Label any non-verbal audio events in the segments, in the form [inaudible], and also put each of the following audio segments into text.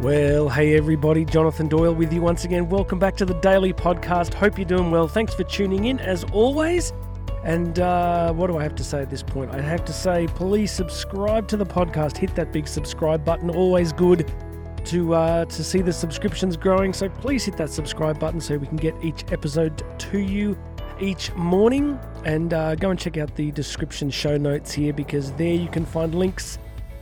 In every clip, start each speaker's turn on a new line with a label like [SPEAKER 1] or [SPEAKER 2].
[SPEAKER 1] Well, hey everybody, Jonathan Doyle with you once again. Welcome back to the Daily Podcast. Hope you're doing well. Thanks for tuning in as always. And uh, what do I have to say at this point? I have to say, please subscribe to the podcast. Hit that big subscribe button. Always good to uh, to see the subscriptions growing. So please hit that subscribe button so we can get each episode to you each morning. And uh, go and check out the description show notes here because there you can find links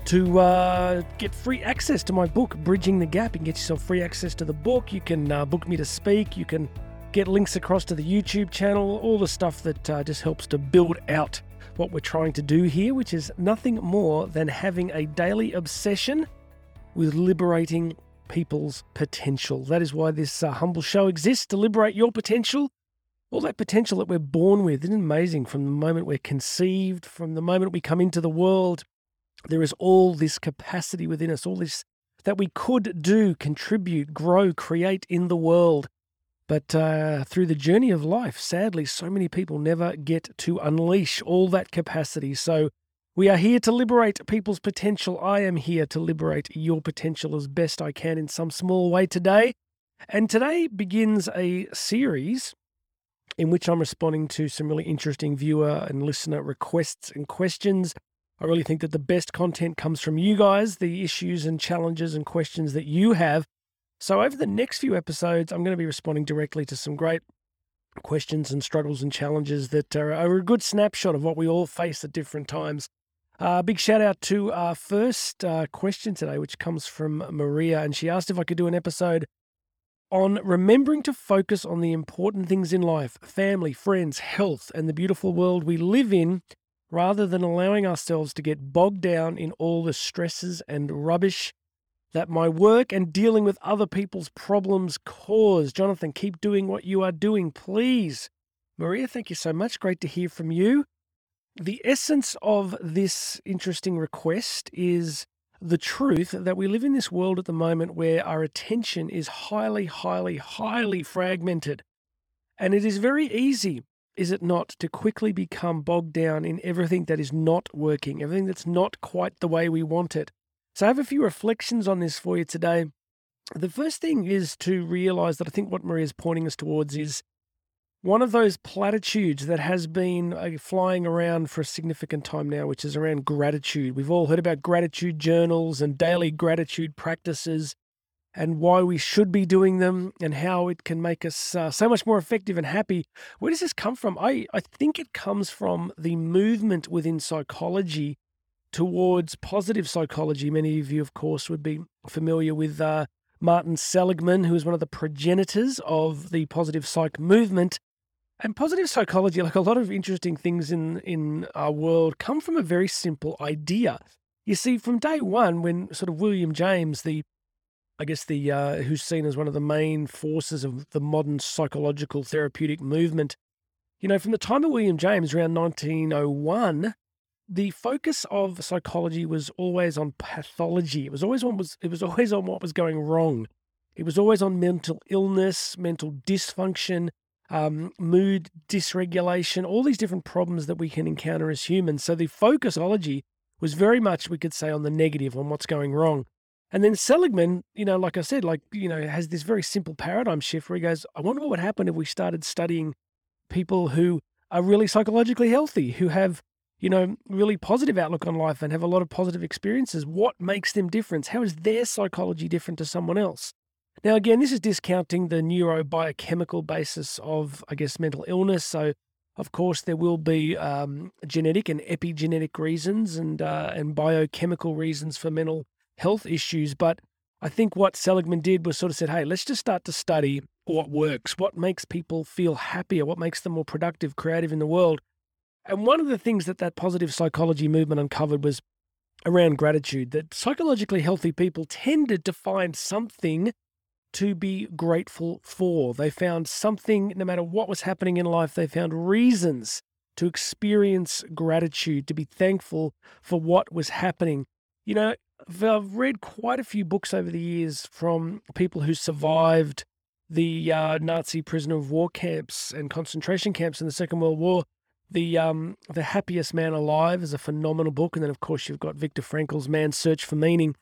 [SPEAKER 1] to uh, get free access to my book, Bridging the Gap. You can get yourself free access to the book. You can uh, book me to speak. You can get links across to the YouTube channel, all the stuff that uh, just helps to build out what we're trying to do here, which is nothing more than having a daily obsession with liberating people's potential. That is why this uh, humble show exists to liberate your potential. All that potential that we're born with. Isn't amazing from the moment we're conceived, from the moment we come into the world? There is all this capacity within us, all this that we could do, contribute, grow, create in the world. But uh, through the journey of life, sadly, so many people never get to unleash all that capacity. So we are here to liberate people's potential. I am here to liberate your potential as best I can in some small way today. And today begins a series in which I'm responding to some really interesting viewer and listener requests and questions. I really think that the best content comes from you guys, the issues and challenges and questions that you have. So, over the next few episodes, I'm going to be responding directly to some great questions and struggles and challenges that are, a good snapshot of what we all face at different times. Uh, big shout out to our first uh, question today, which comes from Maria. And she asked if I could do an episode on remembering to focus on the important things in life family, friends, health, and the beautiful world we live in rather than allowing ourselves to get bogged down in all the stresses and rubbish that my work and dealing with other people's problems cause. Jonathan, keep doing what you are doing, please. Maria, thank you so much. Great to hear from you. The essence of this interesting request is the truth that we live in this world at the moment where our attention is highly, highly, highly fragmented. And it is very easy is it not to quickly become bogged down in everything that is not working, everything that's not quite the way we want it? So, I have a few reflections on this for you today. The first thing is to realize that I think what Maria is pointing us towards is one of those platitudes that has been uh, flying around for a significant time now, which is around gratitude. We've all heard about gratitude journals and daily gratitude practices and why we should be doing them and how it can make us uh, so much more effective and happy. Where does this come from? I, I think it comes from the movement within psychology towards positive psychology. Many of you, of course, would be familiar with uh, Martin Seligman, who is one of the progenitors of the positive psych movement. And positive psychology, like a lot of interesting things in, in our world, come from a very simple idea. You see, from day one, when sort of William James, the I guess the uh, who's seen as one of the main forces of the modern psychological therapeutic movement. You know, from the time of William James around 1901, the focus of psychology was always on pathology. It was always on was it was always on what was going wrong. It was always on mental illness, mental dysfunction, um, mood dysregulation, all these different problems that we can encounter as humans. So the focusology was very much, we could say, on the negative, on what's going wrong. And then Seligman, you know, like I said, like, you know, has this very simple paradigm shift where he goes, I wonder what would happen if we started studying people who are really psychologically healthy, who have, you know, really positive outlook on life and have a lot of positive experiences. What makes them different? How is their psychology different to someone else? Now, again, this is discounting the neurobiochemical basis of, I guess, mental illness. So, of course, there will be um, genetic and epigenetic reasons and uh, and biochemical reasons for mental health issues. But I think what Seligman did was sort of said, hey, let's just start to study what works, what makes people feel happier, what makes them more productive, creative in the world. And one of the things that that positive psychology movement uncovered was around gratitude, that psychologically healthy people tended to find something to be grateful for. They found something, no matter what was happening in life, they found reasons to experience gratitude, to be thankful for what was happening. You know, I've read quite a few books over the years from people who survived the uh, Nazi prisoner of war camps and concentration camps in the Second World War. The um, the Happiest Man Alive is a phenomenal book, and then of course you've got Viktor Frankl's Man's Search for Meaning.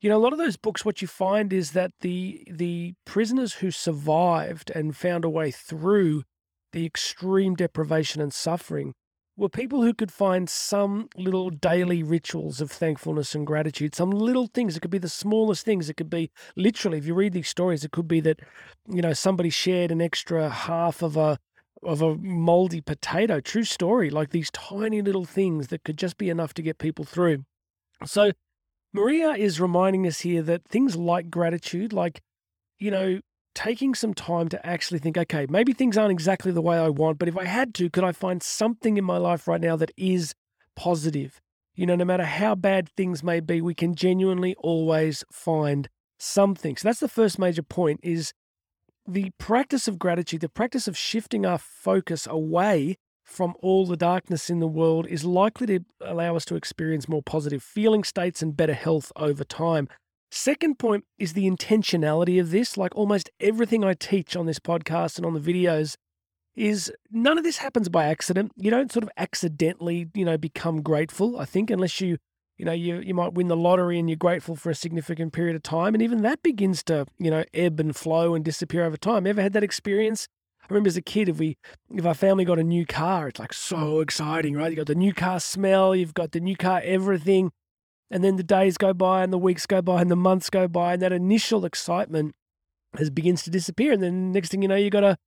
[SPEAKER 1] you know, a lot of those books, what you find is that the the prisoners who survived and found a way through the extreme deprivation and suffering were people who could find some little daily rituals of thankfulness and gratitude, some little things. It could be the smallest things. It could be literally, if you read these stories, it could be that, you know, somebody shared an extra half of a of a moldy potato. True story. Like these tiny little things that could just be enough to get people through. So Maria is reminding us here that things like gratitude, like, you know, taking some time to actually think, okay, maybe things aren't exactly the way I want, but if I had to, could I find something in my life right now that is positive? You know, no matter how bad things may be, we can genuinely always find something. So that's the first major point is the practice of gratitude, the practice of shifting our focus away from all the darkness in the world is likely to allow us to experience more positive feeling states and better health over time. Second point is the intentionality of this. Like almost everything I teach on this podcast and on the videos, is none of this happens by accident. You don't sort of accidentally, you know, become grateful, I think, unless you, you know, you, you might win the lottery and you're grateful for a significant period of time. And even that begins to, you know, ebb and flow and disappear over time. Ever had that experience? I remember as a kid, if we, if our family got a new car, it's like so exciting, right? You got the new car smell, you've got the new car everything, and then the days go by, and the weeks go by, and the months go by, and that initial excitement has begins to disappear, and then next thing you know, you got a,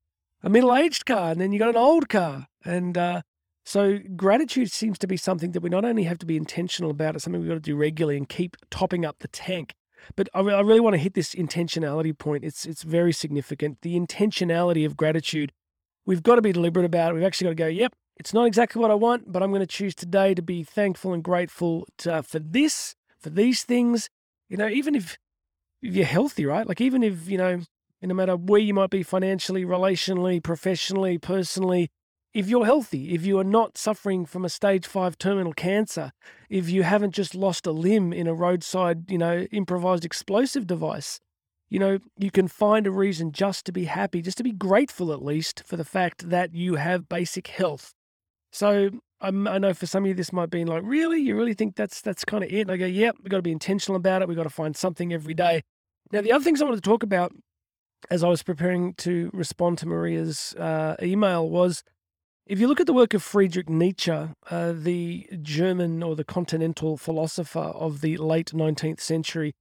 [SPEAKER 1] a middle aged car, and then you got an old car, and uh, so gratitude seems to be something that we not only have to be intentional about, it's something we've got to do regularly and keep topping up the tank. But I, I really want to hit this intentionality point. It's it's very significant. The intentionality of gratitude. We've got to be deliberate about it. We've actually got to go, yep, it's not exactly what I want, but I'm going to choose today to be thankful and grateful to, uh, for this, for these things. You know, even if, if you're healthy, right? Like even if, you know, no matter where you might be financially, relationally, professionally, personally, if you're healthy, if you are not suffering from a stage five terminal cancer, if you haven't just lost a limb in a roadside, you know, improvised explosive device, you know, you can find a reason just to be happy, just to be grateful at least for the fact that you have basic health. So I'm, i know for some of you this might be like, really, you really think that's that's kind of it? And I go, yep, we've got to be intentional about it. We've got to find something every day. Now, the other things I wanted to talk about as I was preparing to respond to Maria's uh, email was if you look at the work of Friedrich Nietzsche, uh, the German or the continental philosopher of the late 19th century,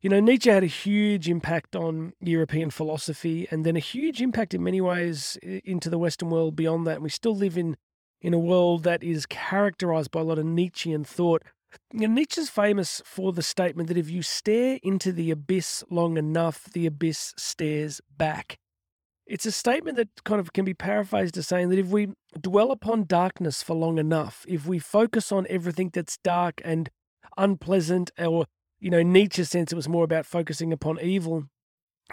[SPEAKER 1] you know, Nietzsche had a huge impact on European philosophy and then a huge impact in many ways into the Western world beyond that. And we still live in, in a world that is characterized by a lot of Nietzschean thought. You know, Nietzsche's famous for the statement that if you stare into the abyss long enough, the abyss stares back. It's a statement that kind of can be paraphrased as saying that if we dwell upon darkness for long enough, if we focus on everything that's dark and unpleasant, or, you know, Nietzsche's sense it was more about focusing upon evil,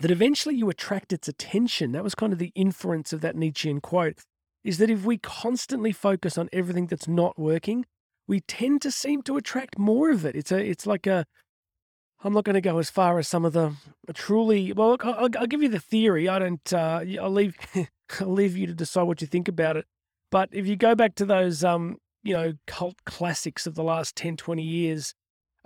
[SPEAKER 1] that eventually you attract its attention. That was kind of the inference of that Nietzschean quote is that if we constantly focus on everything that's not working, we tend to seem to attract more of it. It's a, it's like a, I'm not going to go as far as some of the truly. Well, I'll, I'll give you the theory. I don't. Uh, I'll leave. [laughs] I'll leave you to decide what you think about it. But if you go back to those, um, you know, cult classics of the last 10, 20 years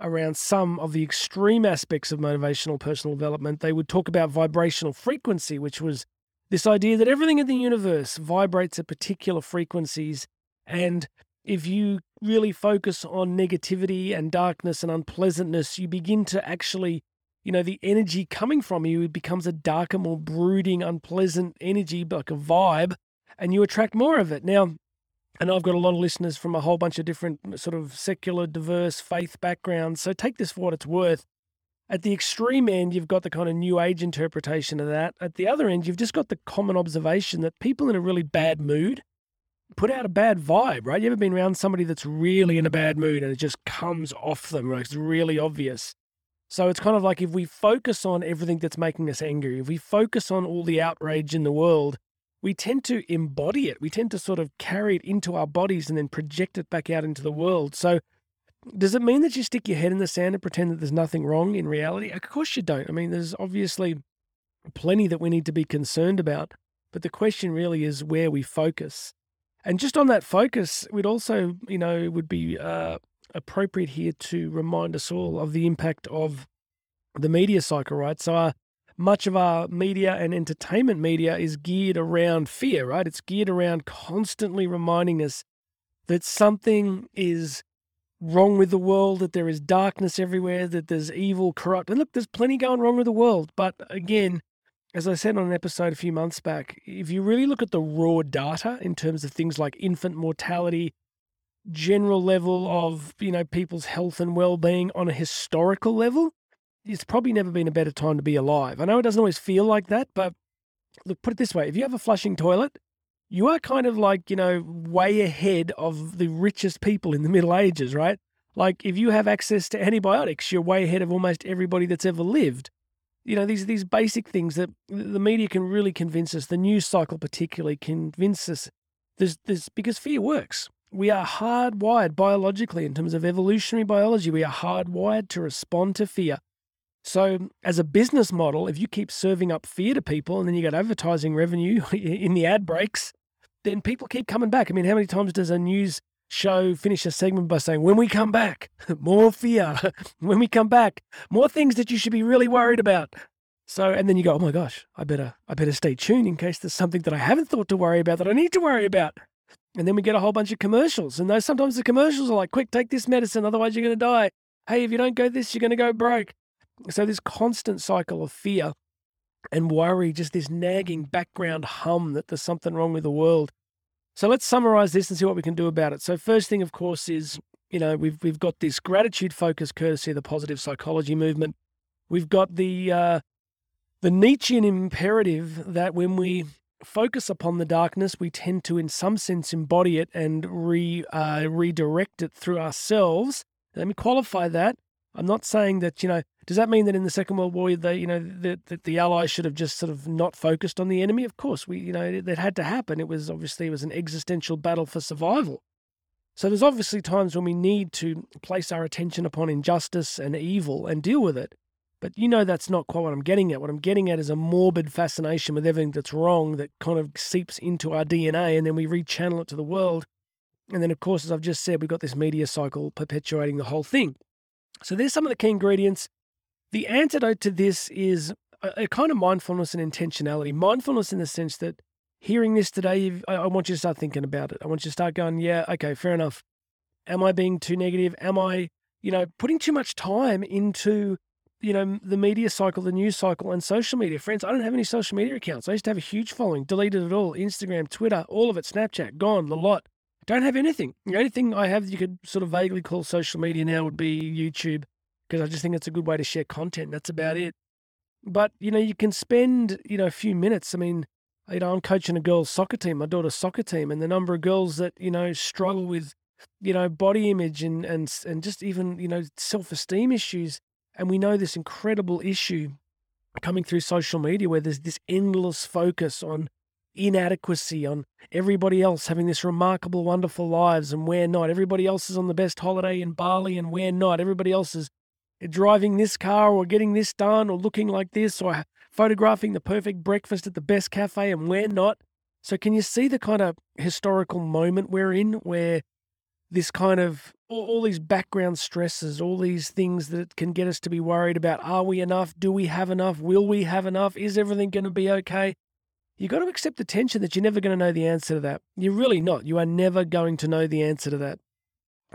[SPEAKER 1] around some of the extreme aspects of motivational personal development, they would talk about vibrational frequency, which was this idea that everything in the universe vibrates at particular frequencies, and if you really focus on negativity and darkness and unpleasantness, you begin to actually, you know, the energy coming from you becomes a darker, more brooding, unpleasant energy, like a vibe, and you attract more of it. Now, and I've got a lot of listeners from a whole bunch of different sort of secular, diverse faith backgrounds. So take this for what it's worth. At the extreme end, you've got the kind of new age interpretation of that. At the other end, you've just got the common observation that people in a really bad mood put out a bad vibe, right? You ever been around somebody that's really in a bad mood and it just comes off them, right? It's really obvious. So it's kind of like if we focus on everything that's making us angry, if we focus on all the outrage in the world, we tend to embody it. We tend to sort of carry it into our bodies and then project it back out into the world. So does it mean that you stick your head in the sand and pretend that there's nothing wrong in reality? Of course you don't. I mean, there's obviously plenty that we need to be concerned about. But the question really is where we focus. And just on that focus, we'd also, you know, would be uh, appropriate here to remind us all of the impact of the media cycle, right? So our, much of our media and entertainment media is geared around fear, right? It's geared around constantly reminding us that something is wrong with the world, that there is darkness everywhere, that there's evil, corrupt. And look, there's plenty going wrong with the world. But again, as I said on an episode a few months back, if you really look at the raw data in terms of things like infant mortality, general level of, you know, people's health and well-being on a historical level, it's probably never been a better time to be alive. I know it doesn't always feel like that, but look, put it this way, if you have a flushing toilet, you are kind of like, you know, way ahead of the richest people in the Middle Ages, right? Like if you have access to antibiotics, you're way ahead of almost everybody that's ever lived. You know, these these basic things that the media can really convince us, the news cycle particularly convince us there's because fear works. We are hardwired biologically in terms of evolutionary biology. We are hardwired to respond to fear. So, as a business model, if you keep serving up fear to people and then you get advertising revenue [laughs] in the ad breaks, then people keep coming back. I mean, how many times does a news show finish a segment by saying, when we come back, [laughs] more fear. [laughs] when we come back, more things that you should be really worried about. So, and then you go, oh my gosh, I better, I better stay tuned in case there's something that I haven't thought to worry about that I need to worry about. And then we get a whole bunch of commercials. And those sometimes the commercials are like, quick, take this medicine, otherwise you're going to die. Hey, if you don't go this, you're going to go broke. So, this constant cycle of fear and worry, just this nagging background hum that there's something wrong with the world. So let's summarize this and see what we can do about it. So first thing, of course, is you know we've we've got this gratitude focus, courtesy of the positive psychology movement. We've got the uh, the Nietzschean imperative that when we focus upon the darkness, we tend to, in some sense, embody it and re uh, redirect it through ourselves. Let me qualify that. I'm not saying that, you know, does that mean that in the Second World War, they, you know, that, the Allies should have just sort of not focused on the enemy? Of course, we, you know, that had to happen. It was obviously it was an existential battle for survival. So there's obviously times when we need to place our attention upon injustice and evil and deal with it. But you know that's not quite what I'm getting at. What I'm getting at is a morbid fascination with everything that's wrong that kind of seeps into our DNA and then we rechannel it to the world. And then, of course, as I've just said, we've got this media cycle perpetuating the whole thing. So there's some of the key ingredients. The antidote to this is a, a kind of mindfulness and intentionality. Mindfulness in the sense that hearing this today, I, I want you to start thinking about it. I want you to start going, yeah, okay, fair enough. Am I being too negative? Am I, you know, putting too much time into you know, the media cycle, the news cycle, and social media. Friends, I don't have any social media accounts. I used to have a huge following, deleted it all. Instagram, Twitter, all of it, Snapchat, gone, the lot. Don't have anything. The only thing I have you could sort of vaguely call social media now would be YouTube, because I just think it's a good way to share content. That's about it. But, you know, you can spend, you know, a few minutes. I mean, you know, I'm coaching a girls' soccer team, my daughter's soccer team, and the number of girls that, you know, struggle with, you know, body image and and and just even, you know, self-esteem issues. And we know this incredible issue coming through social media where there's this endless focus on inadequacy on everybody else having this remarkable, wonderful lives and we're not. Everybody else is on the best holiday in Bali and we're not. Everybody else is driving this car or getting this done or looking like this or photographing the perfect breakfast at the best cafe and we're not. So, can you see the kind of historical moment we're in where this kind of all, all, these background stresses, all these things that can get us to be worried about are we enough? Do we have enough? Will we have enough? Is everything going to be okay? You got to accept the tension that you're never going to know the answer to that. You're really not. You are never going to know the answer to that.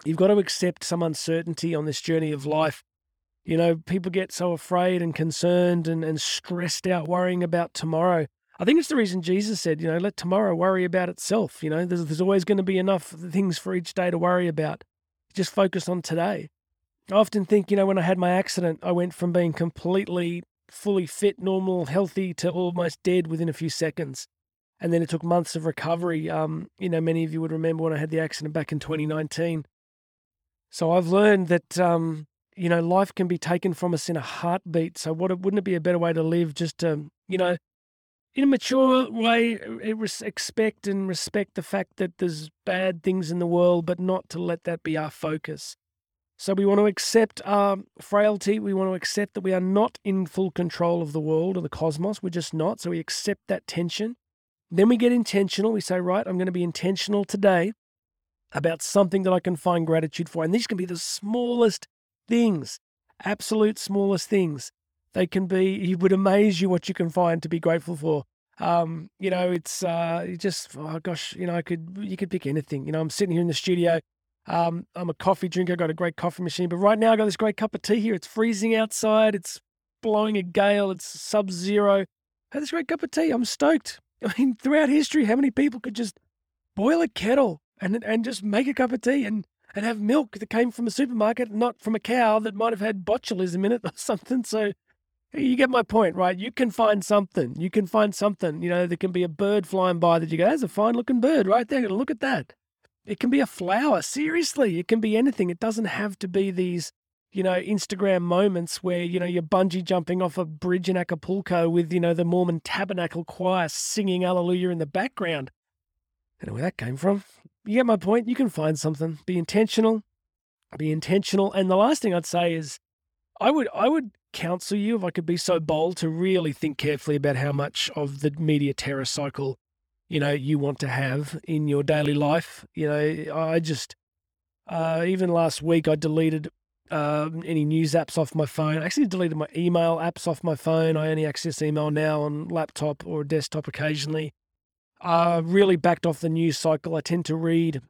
[SPEAKER 1] You've got to accept some uncertainty on this journey of life. You know, people get so afraid and concerned and, and stressed out, worrying about tomorrow. I think it's the reason Jesus said, you know, let tomorrow worry about itself. You know, there's, there's always going to be enough things for each day to worry about. Just focus on today. I often think, you know, when I had my accident, I went from being completely fully fit, normal, healthy to almost dead within a few seconds. And then it took months of recovery. Um, you know, many of you would remember when I had the accident back in 2019. So I've learned that, um, you know, life can be taken from us in a heartbeat. So what wouldn't it be a better way to live just to, you know, in a mature way, expect and respect the fact that there's bad things in the world, but not to let that be our focus. So we want to accept our frailty. We want to accept that we are not in full control of the world or the cosmos. We're just not. So we accept that tension. Then we get intentional. We say, right, I'm going to be intentional today about something that I can find gratitude for. And these can be the smallest things, absolute smallest things. They can be, it would amaze you what you can find to be grateful for. Um, you know, it's uh, just oh gosh, you know, I could you could pick anything. You know, I'm sitting here in the studio. Um, I'm a coffee drinker. I've Got a great coffee machine, but right now I've got this great cup of tea here. It's freezing outside. It's blowing a gale. It's sub-zero. I had this great cup of tea. I'm stoked. [laughs] I mean, throughout history, how many people could just boil a kettle and and just make a cup of tea and and have milk that came from a supermarket, not from a cow that might have had botulism in it or [laughs] something. So you get my point, right? You can find something. You can find something. You know, there can be a bird flying by that you go, "That's a fine looking bird right there. Look at that." It can be a flower. Seriously, it can be anything. It doesn't have to be these, you know, Instagram moments where you know you're bungee jumping off a bridge in Acapulco with you know the Mormon Tabernacle Choir singing Alleluia in the background. I don't know where that came from. You get my point. You can find something. Be intentional. Be intentional. And the last thing I'd say is, I would I would counsel you, if I could be so bold, to really think carefully about how much of the media terror cycle, you know, you want to have in your daily life. You know, I just, uh, even last week, I deleted uh, any news apps off my phone. I actually deleted my email apps off my phone. I only access email now on laptop or desktop occasionally. Uh, really backed off the news cycle. I tend to read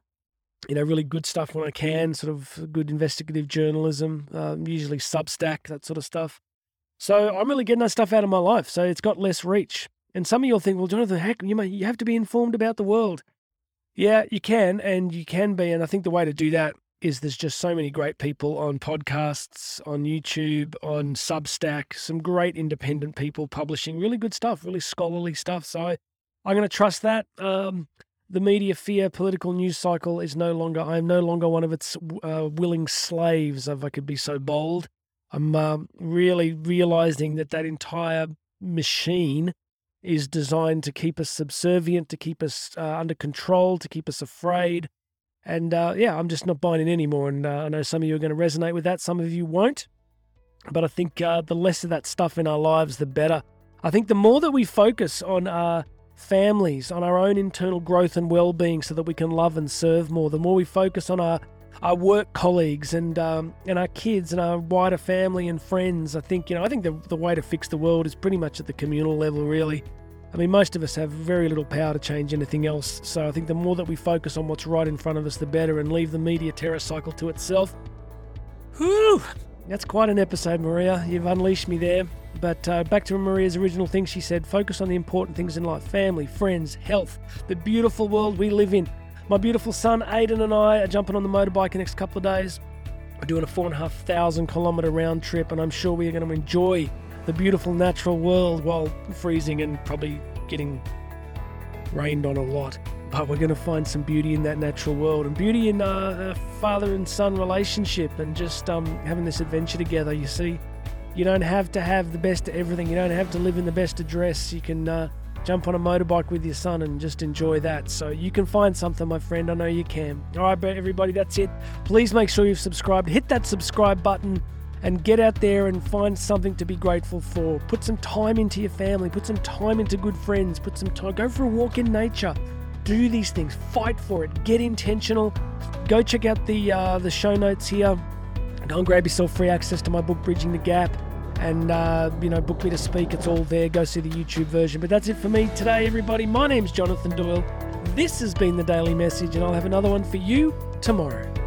[SPEAKER 1] you know, really good stuff when I can, sort of good investigative journalism, um, usually Substack, that sort of stuff. So I'm really getting that stuff out of my life. So it's got less reach. And some of you'll think, well, Jonathan, heck, you, you have to be informed about the world. Yeah, you can, and you can be. And I think the way to do that is there's just so many great people on podcasts, on YouTube, on Substack, some great independent people publishing really good stuff, really scholarly stuff. So I, I'm going to trust that. Um, the media fear political news cycle is no longer, I am no longer one of its uh, willing slaves, if I could be so bold. I'm uh, really realizing that that entire machine is designed to keep us subservient, to keep us uh, under control, to keep us afraid. And uh, yeah, I'm just not buying it anymore. And uh, I know some of you are going to resonate with that, some of you won't. But I think uh, the less of that stuff in our lives, the better. I think the more that we focus on our families, on our own internal growth and well being so that we can love and serve more. The more we focus on our, our work colleagues and um, and our kids and our wider family and friends, I think, you know, I think the, the way to fix the world is pretty much at the communal level, really. I mean, most of us have very little power to change anything else. So I think the more that we focus on what's right in front of us, the better, and leave the media terror cycle to itself. Whew! That's quite an episode, Maria. You've unleashed me there. But uh, back to Maria's original thing, she said, focus on the important things in life family, friends, health, the beautiful world we live in. My beautiful son Aiden and I are jumping on the motorbike the next couple of days. We're doing a four and a half thousand kilometre round trip, and I'm sure we are going to enjoy the beautiful natural world while freezing and probably getting rained on a lot. But we're going to find some beauty in that natural world and beauty in uh, a father and son relationship and just um, having this adventure together. You see, you don't have to have the best of everything. You don't have to live in the best address. You can uh, jump on a motorbike with your son and just enjoy that. So you can find something, my friend. I know you can. All right, but everybody, that's it. Please make sure you've subscribed. Hit that subscribe button and get out there and find something to be grateful for. Put some time into your family. Put some time into good friends. Put some time. Go for a walk in nature. Do these things. Fight for it. Get intentional. Go check out the uh, the show notes here. Go and grab yourself free access to my book, Bridging the Gap and uh, you know book me to speak. It's all there. Go see the youtube version. But that's it for me today everybody. My name's jonathan doyle. This has been the daily message and i'll have another one for you tomorrow